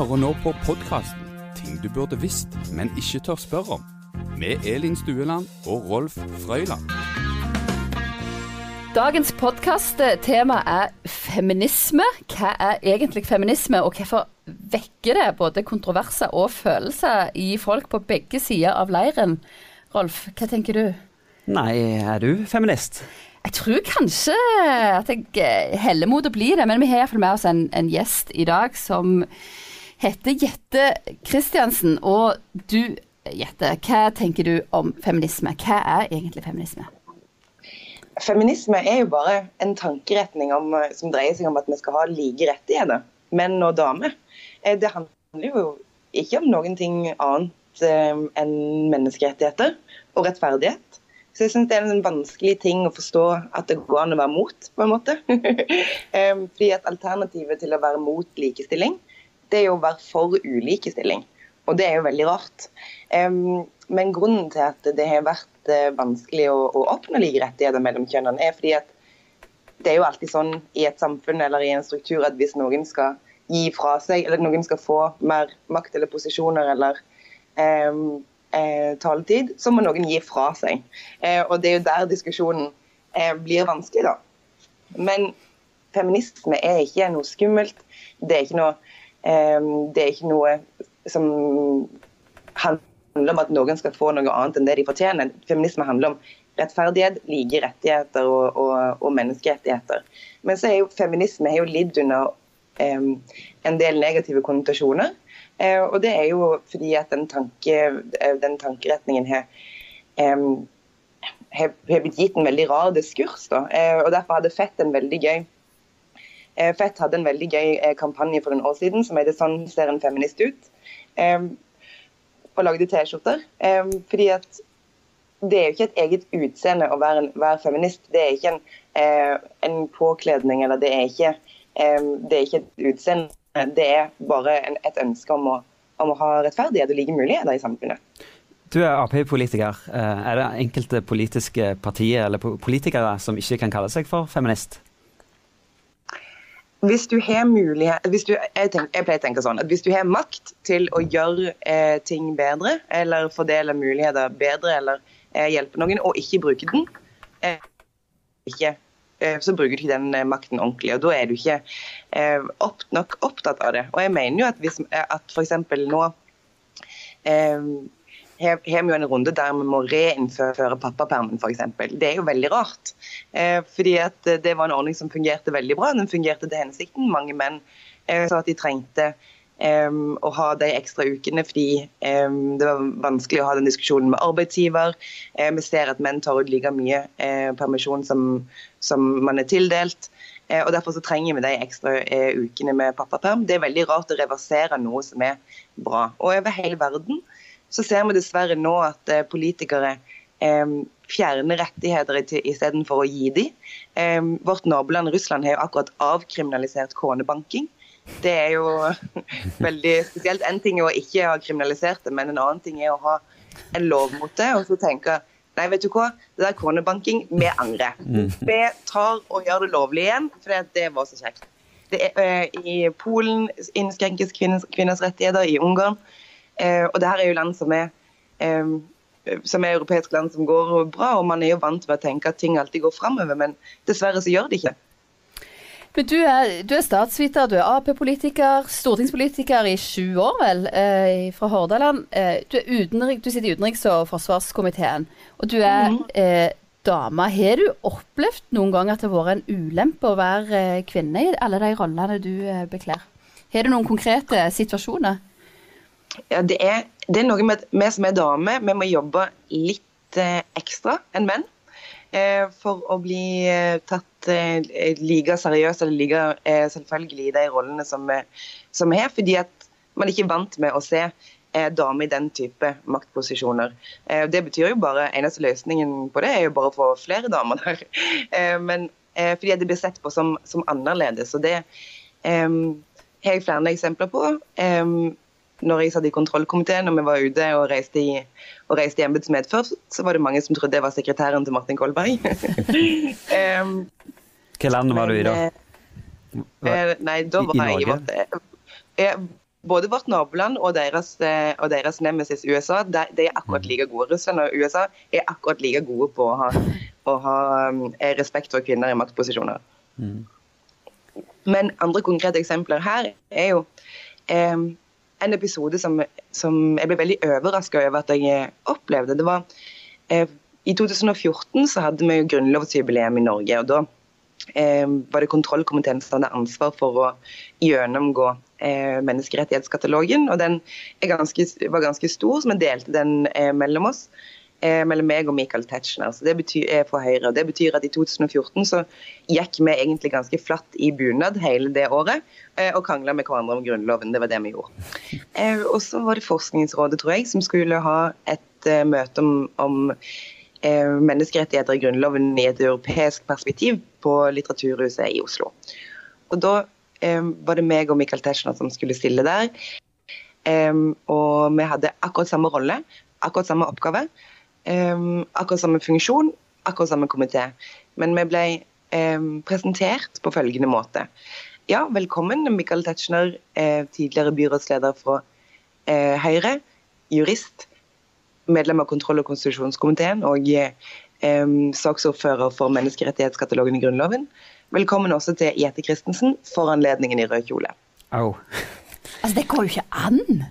hører nå på podkasten 'Ting du burde visst, men ikke tør spørre om', med Elin Stueland og Rolf Frøyland. Dagens podkast-tema er feminisme. Hva er egentlig feminisme, og hvorfor vekker det både kontroverser og følelser i folk på begge sider av leiren? Rolf, hva tenker du? Nei, er du feminist? Jeg tror kanskje at jeg eh, heller mot å bli det, men vi har iallfall med oss en, en, gjest i dag som heter Jette Christiansen. Og du, Jette, hva tenker du om feminisme? Hva er egentlig feminisme? Feminisme er jo bare en tankeretning om, som dreier seg om at vi skal ha like rettigheter, menn og damer. Eh, det handler jo ikke om noen ting annet eh, enn menneskerettigheter og rettferdighet. Så jeg syns det er en vanskelig ting å forstå at det går an å være mot, på en måte. Fordi at alternativet til å være mot likestilling, det er jo å være for ulikestilling. Og det er jo veldig rart. Men grunnen til at det har vært eh, vanskelig å, å oppnå like rettigheter mellom kjønnene, er fordi at det er jo alltid sånn i et samfunn eller i en struktur at hvis noen skal gi fra seg, eller noen skal få mer makt eller posisjoner eller eh, taletid, så må noen gi fra seg. Eh, og Det er jo der diskusjonen eh, blir vanskelig, da. Men feminisme er ikke noe skummelt. Det er ikke noe, det er ikke noe som handler om at noen skal få noe annet enn det de fortjener. Feminisme handler om rettferdighet, like rettigheter og, og, og menneskerettigheter. Men så er jo feminisme er jo lidd under um, en del negative konnotasjoner. Uh, og det er jo fordi at den, tanke, eh, den tankeretningen har har blitt gitt en veldig rar diskurs. Da. Uh, og Derfor hadde Fett en veldig gøy Fett hadde en veldig gøy kampanje for noen år siden som heter 'Sånn ser en feminist ut'. Og lagde T-skjorter. Fordi at det er jo ikke et eget utseende å være, en, være feminist. Det er ikke en, en påkledning, eller det er ikke, det er ikke et utseende det er bare en, et ønske om å, om å, ha rettferdighet og like muligheter i samfunnet. Du er Ap-politiker. Eh, er det enkelte politiske partier eller politikere som ikke kan kalle seg for feminist? Hvis du har mulighet du, jeg, tenker, jeg, pleier å tenke sånn at hvis du har makt til å gjøre eh, ting bedre, eller fordele muligheter bedre, eller eh, hjelpe noen, og ikke bruke den, eh, ikke Eh, så bruker du ikke den eh, makten ordentlig. og Da er du ikke eh, opp, nok opptatt av det. Og jeg mener jo at, hvis, at f.eks. nå har vi jo en runde der vi må reinnføre pappapermen f.eks. Det er jo veldig rart. fordi at det var en ordning som fungerte veldig bra. Den fungerte til hensikten. Mange menn sa at de trengte å ha de ekstra ukene fordi det var vanskelig å ha den diskusjonen med arbeidsgiver. Vi ser at menn tar ut like mye permisjon som, som, man er tildelt. Og Derfor så trenger vi de ekstra ukene med pappaperm. Det er veldig rart å reversere noe som er bra. Og Over hele verden så ser vi dessverre nå at politikere um, fjerner rettigheter istedenfor å gi dem. Um, vårt naboland Russland har jo akkurat avkriminalisert konebanking. Det er jo veldig spesielt. En ting er å ikke ha kriminalisert det, men en annen ting er å ha en lov mot det. Og så tenke nei, vet du hva, det der konebanking, vi angrer. Mm. Vi tar og gjør det lovlig igjen, for det var så kjekt. Er, I Polen innskrenkes kvinners, kvinners, rettigheter, i Ungarn. Uh, og det her er jo land som er um, som er europeiske land som går bra, og man er jo vant til å tenke at ting alltid går framover, men dessverre så gjør det ikke. Men du er, du er statsviter, du er Ap-politiker, stortingspolitiker i sju år, vel, eh, fra Hordaland. Eh, du, utenrik, du, sitter i utenriks- og forsvarskomiteen, og du er mm. eh, dame. Har du opplevd noen gang at det har vært en ulempe å være eh, kvinne i alle de rollene du eh, bekler? Har du noen konkrete situasjoner? Ja, det er, det er noe med at vi som er damer, vi må jobbe litt eh, ekstra enn menn. Eh, for å bli eh, tatt like seriøst eller like selvfølgelig i de rollene som vi har. Fordi at man ikke vant med å se damer i den type maktposisjoner. Det betyr jo bare, Eneste løsningen på det er jo bare å få flere damer der. Men fordi det blir sett på som, som annerledes. og Det har jeg flere eksempler på når jeg satt i kontrollkomiteen og vi var ute og reiste i, og reiste i embetsmed først, så var det mange som trodde jeg var sekretæren til Martin Kolberg. um, Hvilket land var du i da? Eh, nei, da var I, i jeg, jeg, både vårt naboland og deres, eh, og deres nemesis USA de, de, er akkurat like gode. Russland og USA er akkurat like gode på å ha, å ha um, respekt for kvinner i maktposisjoner. Mm. Men andre konkrete eksempler her er jo eh, en episode som, som, jeg ble veldig overraska over at jeg opplevde. Det var eh, I 2014 så hadde vi grunnlovsjubileum i Norge. og Da eh, var det kontrollkomiteen som hadde ansvar for å gjennomgå eh, menneskerettighetskatalogen. og Den ganske, var ganske stor, så vi delte den eh, mellom oss eh, mellom meg og Michael Tetzschner. Så det betyr, er for Høyre. Det betyr at i 2014 så gikk vi egentlig ganske flatt i bunad hele det året eh, og krangla med hverandre om Grunnloven. Det var det vi gjorde. Eh, og så var det Forskningsrådet, tror jeg, som skulle ha et eh, møte om, om eh, menneskerettigheter i Grunnloven i et europeisk perspektiv på Litteraturhuset i Oslo. Og da eh, var det meg og Michael Tetzschner som skulle stille der. og vi hadde akkurat samme rolle, akkurat samme oppgave. Um, akkurat samme funksjon, akkurat samme komité. Men vi ble um, presentert på følgende måte. Ja, velkommen, Michael Tetzschner, eh, tidligere byrådsleder fra eh, Høyre, jurist, medlem av kontroll- og konstitusjonskomiteen og eh, saksordfører for menneskerettighetskatalogen i Grunnloven. Velkommen også til Jette Christensen for anledningen i rød kjole. Au. Altså, det går jo ikke an!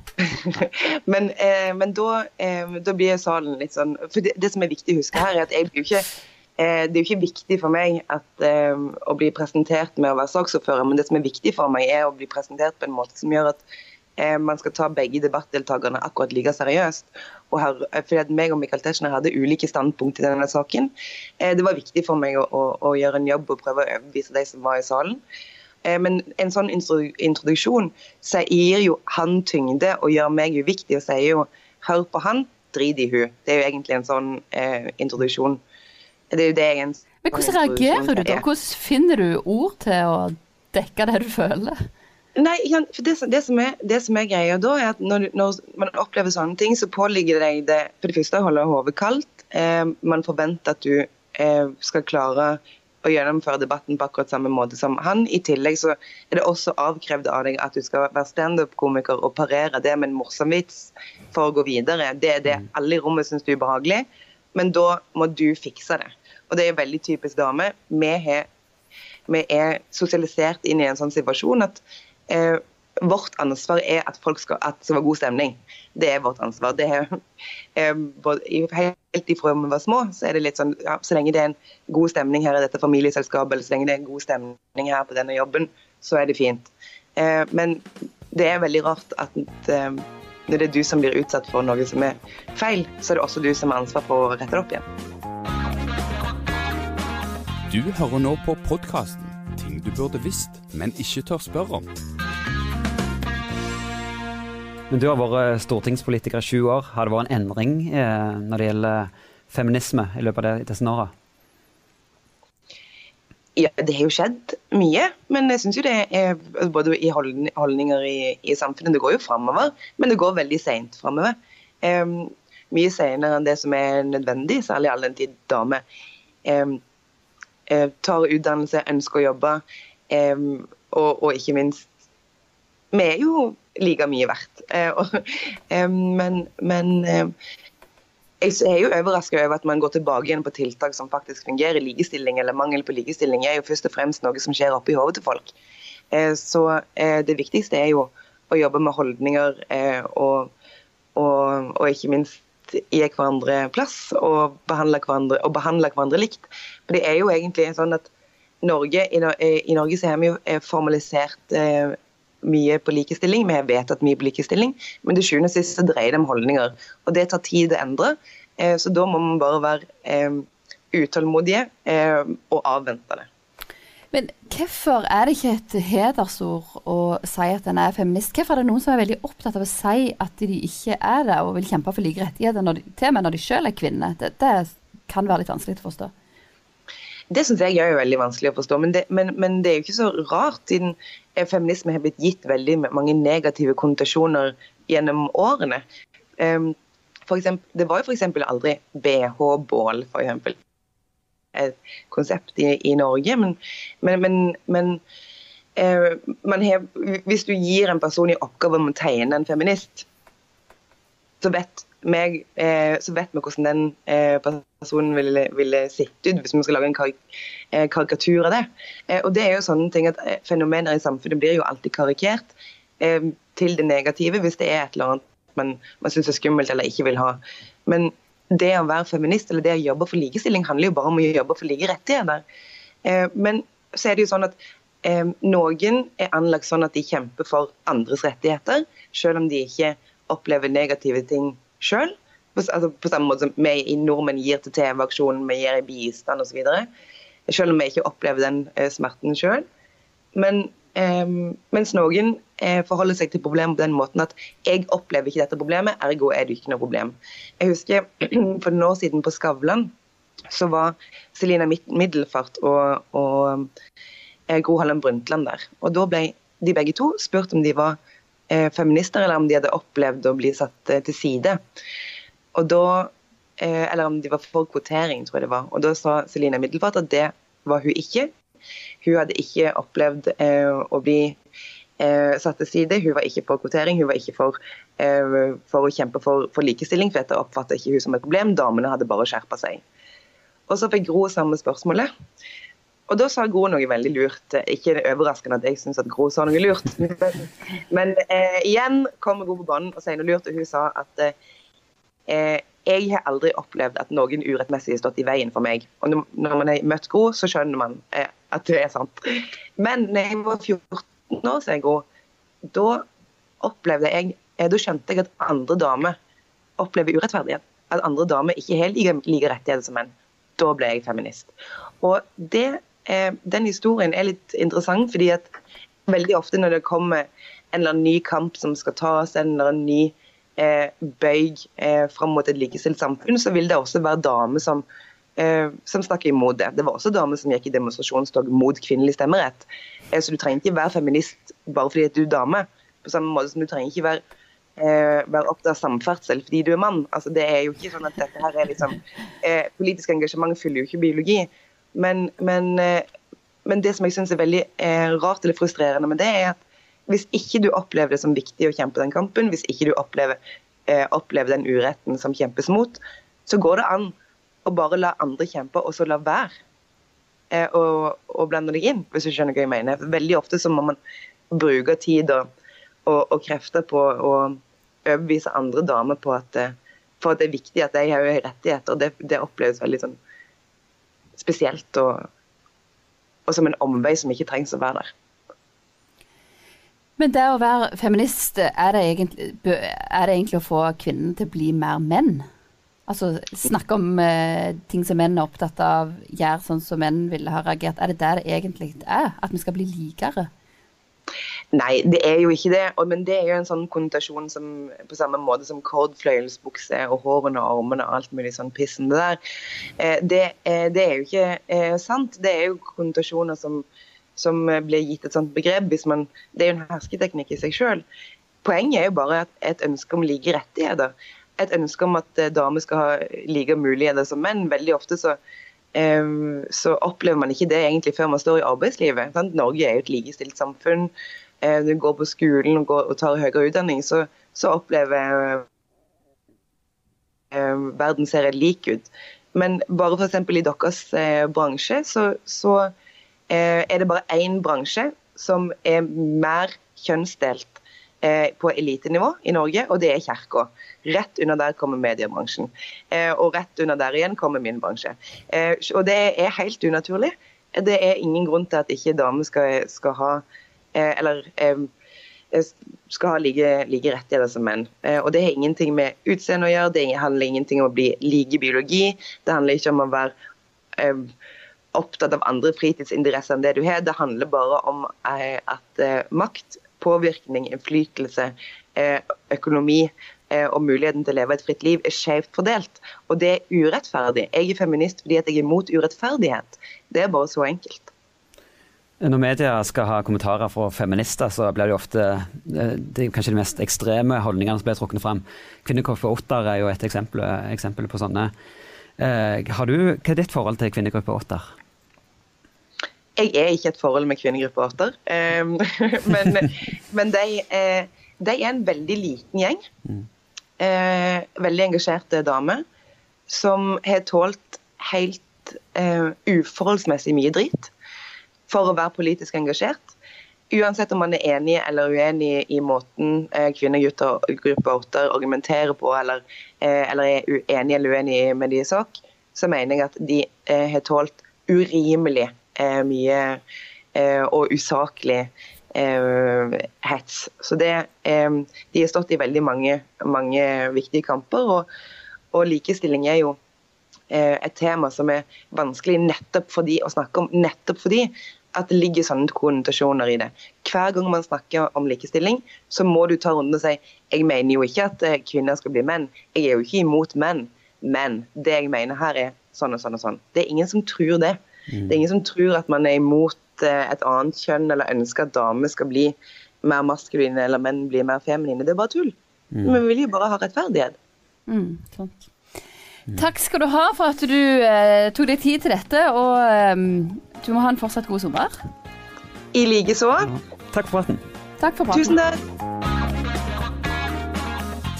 men, eh, men da, eh, da, blir salen litt sånn For det, det, som er viktig å huske her, er at jeg blir jo ikke eh, det er jo ikke viktig for meg at, eh, å bli presentert med å være saksordfører, men det som er viktig for meg, er å bli presentert på en måte som gjør at eh, man skal ta begge debattdeltakerne akkurat like seriøst. Og her, eh, fordi at meg og Michael Tetzschner hadde ulike standpunkt i denne saken. det var viktig for meg å, å, å gjøre en jobb og prøve å overbevise de som var i salen. Eh, men en sånn introduksjon gir jo han tyngde og gjør meg uviktig og sier jo 'hør på han, drit i hun'. Det er jo egentlig en sånn eh, introduksjon. Det er jo det jeg en Men hvordan reagerer du da? Hvordan finner du ord til å dekke det du føler? Nei, for det, det, som er, det, som er, greia da, er at når, når, man opplever sånne ting, så påligger det deg det for det første å holde hodet kaldt. Eh, man forventer at du eh, skal klare å gjennomføre debatten på akkurat samme måte som han. I tillegg så er det også avkrevd av deg at du skal være standup-komiker og parere det med en morsom vits for å gå videre. Det er det mm. alle i rommet syns du er behagelig, men da må du fikse det. Og det er veldig typisk dame. Vi er sosialisert inn i en sånn situasjon at eh, vårt ansvar er at folk skal, at det skal god stemning. Det er vårt ansvar. Det er, eh, helt ifra vi var små, så er det litt sånn ja, Så lenge det er en god stemning her i dette familieselskapet, eller så lenge det er en god stemning her på denne jobben, så er det fint. Eh, men det er veldig rart at eh, når det er du som blir utsatt for noe som er feil, så er det også du som har ansvar for å rette det opp igjen. Du hører nå på podkasten 'Ting du burde visst, men ikke tør spørre om'. Men du har vært stortingspolitiker i sju år. Har det vært en endring eh, når det gjelder feminisme i løpet av disse åra? Ja, det har jo skjedd mye. Men jeg syns jo det er både i holdninger i, i, samfunnet Det går jo framover, men det går veldig seint framover. Um, mye senere enn det som er nødvendig, særlig all den tid damer um, tar utdannelse, ønsker å jobbe, og, og, ikke minst Vi er jo like mye verdt. Eh, men, men eh, jeg er jo overraska over at man går tilbake igjen på tiltak som faktisk fungerer. Likestilling eller mangel på likestilling er jo først og fremst noe som skjer oppi hodet til folk. Eh, så det viktigste er jo å jobbe med holdninger og, og, og ikke minst gi hverandre plass og behandle hverandre, og behandle hverandre likt. For det er jo egentlig sånn at Norge, i, Norge så har vi jo formalisert mye på likestilling. Vi har vedtatt mye på likestilling, men til sjuende og sist dreier det om holdninger. Og det tar tid å endre, eh, så da må man bare være eh, utålmodige eh, og avvente det. Men hvorfor er det ikke et hedersord å si at en er feminist? Hvorfor er det noen som er veldig opptatt av å si at de ikke er det, og vil kjempe for like rettigheter, når de, til og med når de selv er kvinner? Det, det kan være litt vanskelig å forstå. Det syns jeg er veldig vanskelig å forstå, men det, men, men det, er jo ikke så rart, siden feminisme har blitt gitt veldig mange negative konnotasjoner gjennom årene. Um, eksempel, det var jo f.eks. aldri BH-bål, f.eks. Et konsept i, i Norge, men, men eh, har, Hvis du gir en person i oppgave om å tegne en feminist, så vet, meg, eh, så vet vi hvordan den eh, personen ville, ville sett ut hvis vi skal lage en eh, karikatur av det. Og det er jo sånne ting at Fenomener i samfunnet blir jo alltid karikert til det negative hvis det er et eller annet man, man syns er skummelt eller ikke vil ha. Men det å være feminist eller det å jobbe for likestilling handler jo bare om å jobbe for like rettigheter. Men så er det jo sånn at noen er anlagt sånn at de kjemper for andres rettigheter, selv om de ikke opplever negative ting sjøl. Altså, på samme måte som vi i nordmenn gir til TV-aksjonen, vi gir i bistand osv. Selv om vi ikke opplever den eh, smerten sjøl. Men um, mens noen eh, forholder seg til problemet på den måten at jeg opplever ikke dette problemet, ergo er det ikke noe problem. Jeg husker for noen år siden på Skavlan så var Selina Middelfart og, og eh, Gro Harlem Brundtland der. Og Da ble de begge to spurt om de var feminister, eller om de hadde opplevd å bli satt eh, til side. Og da, eh, Eller om de var for kvotering, tror jeg det var. Og Da sa Selina Middelfart at det var hun ikke. Hun hadde ikke opplevd eh, å bli eh, satt til side. Hun var ikke for kvotering, hun var ikke for, for å kjempe for, for likestilling, for dette oppfattet ikke hun som et problem. Damene hadde bare skjerpa seg. Og så fikk Gro samme spørsmålet. Og da sa Gro noe veldig lurt. Ikke det overraskende at jeg syns at Gro sa noe lurt. Men, men eh, igjen kommer Gro på banen og sier noe lurt, og hun sa at eh, jeg har aldri opplevd at noen urettmessig har stått i veien for meg. Og når man har møtt Gro, så skjønner man eh, at det er sant. Men når jeg var 14 år, sier Gro, da opplevde jeg eh, Da skjønte jeg at andre damer opplever urettferdighet. At andre damer ikke har like, like rettigheter som menn da ble jeg feminist. Og det, eh, Den historien er litt interessant, fordi at veldig ofte når det kommer en eller annen ny kamp som skal tas, en eller annen ny eh, bøy eh, fram mot et likestilt samfunn, så vil det også være damer som, eh, som snakker imot det. Det var også damer som gikk i demonstrasjonstog mot kvinnelig stemmerett. Eh, så du trenger ikke være feminist bare fordi du er dame. På samme måte som du trenger ikke være eh, være opptatt av samferdsel fordi du er mann. Altså, det er jo ikke sånn at dette her er liksom eh, Politisk engasjement fyller jo ikke biologi. Men, men, eh, men det som jeg syns er veldig eh, rart eller frustrerende med det, er at hvis ikke du opplever det som viktig å kjempe den kampen, hvis ikke du opplever, eh, opplever den uretten som kjempes mot, så går det an å bare la andre kjempe, og så la være. Eh, og, og blande deg inn, hvis du skjønner hva jeg mener. Veldig ofte så må man bruke tid og, og, og krefter på å overbevise andre damer på at, for at det er viktig at de har rettigheter. Det, det oppleves veldig sånn spesielt og, og som en omvei som ikke trengs å være der. Men det å være feminist, er det, egentlig, er det egentlig å få kvinnen til å bli mer menn? Altså snakke om eh, ting som menn er opptatt av, gjøre sånn som menn ville ha reagert. Er det det det egentlig er? At vi skal bli likere? Nei, det er jo ikke det. Men det er jo en sånn konnotasjon som på samme måte som kordfløyelsbukse og hårene og armene og alt mulig sånn pissen det der. Eh, det, det er jo ikke eh, sant. Det er jo konnotasjoner som, som blir gitt et sånt begrep. hvis man, Det er jo en hersketeknikk i seg sjøl. Poenget er jo bare et ønske om like rettigheter. Et ønske om at eh, damer skal ha like muligheter som menn. Veldig ofte så så opplever man ikke det egentlig før man står i arbeidslivet. Sant? Norge er jo et likestilt samfunn. Du går på skolen og, går, og tar høyere utdanning, så, så opplever verden ser lik ut. Men bare f.eks. i deres eh, bransje, så, så eh, er det bare én bransje som er mer kjønnsdelt på elitenivå i Norge, og det er kirka. Rett under der kommer mediebransjen. Eh, og rett under der igjen kommer min bransje. og det er helt unaturlig. Det er ingen grunn til at ikke damer skal, skal ha Eh, eller skal ha like, like rettigheter som menn. Eh, og Det har ingenting med utseende å gjøre, det handler ingenting om å bli like biologi. Det handler ikke om å være opptatt av andre fritidsinteresser enn det du har. Det handler bare om eh, at makt, påvirkning, innflytelse, økonomi og muligheten til å leve et fritt liv er skjevt fordelt. Og det er urettferdig. Jeg er feminist fordi jeg er imot urettferdighet. Det er bare så enkelt. Når media skal ha kommentarer fra feminister, så blir det ofte eh, det kanskje de mest ekstreme holdningene som blir trukket fram. Kvinnegruppe åtter er jo et eksempel, eksempel på sånne. Eh, du, hva er ditt forhold til kvinnegruppe Otter? Jeg er ikke et forhold med kvinnegruppe 8, um, men, men de, uh, de, er en veldig liten gjeng. Mm. Uh, veldig engasjerte damer som har tålt helt uh, uforholdsmessig mye drit for å være politisk engasjert. Uansett om man er enig eller uenig i måten eh, gruppe 8 argumenterer på, eller, eh, eller, er uenig eller uenig med de i sak, så mener jeg at de eh, har tålt urimelig eh, mye eh, og usaklig eh, hets. Så det, De har stått i veldig mange, mange viktige kamper, og, og likestilling er jo et tema som er vanskelig nettopp fordi, å snakke om nettopp fordi at det ligger sånne konnotasjoner i det. Hver gang man snakker om likestilling, så må du ta runden og si jeg mener jo ikke at eh, kvinner skal bli menn. Jeg er jo ikke imot menn, men det jeg mener her er sånn og sånn og sånn. Det er ingen som tror det. Mm. Det er ingen som tror at man er imot eh, et annet kjønn eller ønsker at damer skal bli mer maskuline eller menn blir mer feminine. Det er bare tull. Mm. Vi vil jo bare ha rettferdighet. Mm, sant. Takk skal du ha for at du eh, tok deg tid til dette, og eh, du må ha en fortsatt god sommer. I likeså. Takk for praten. Takk for praten. Tusen takk.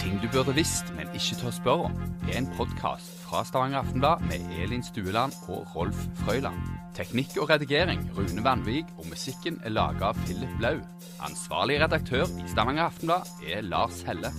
Ting du burde visst, men ikke tør spørre om, er en podkast fra Stavanger Aftenblad med Elin Stueland og Rolf Frøyland. Teknikk og redigering Rune Vanvik, og musikken er laga av Philip Blau. Ansvarlig redaktør i Stavanger Aftenblad er Lars Helle.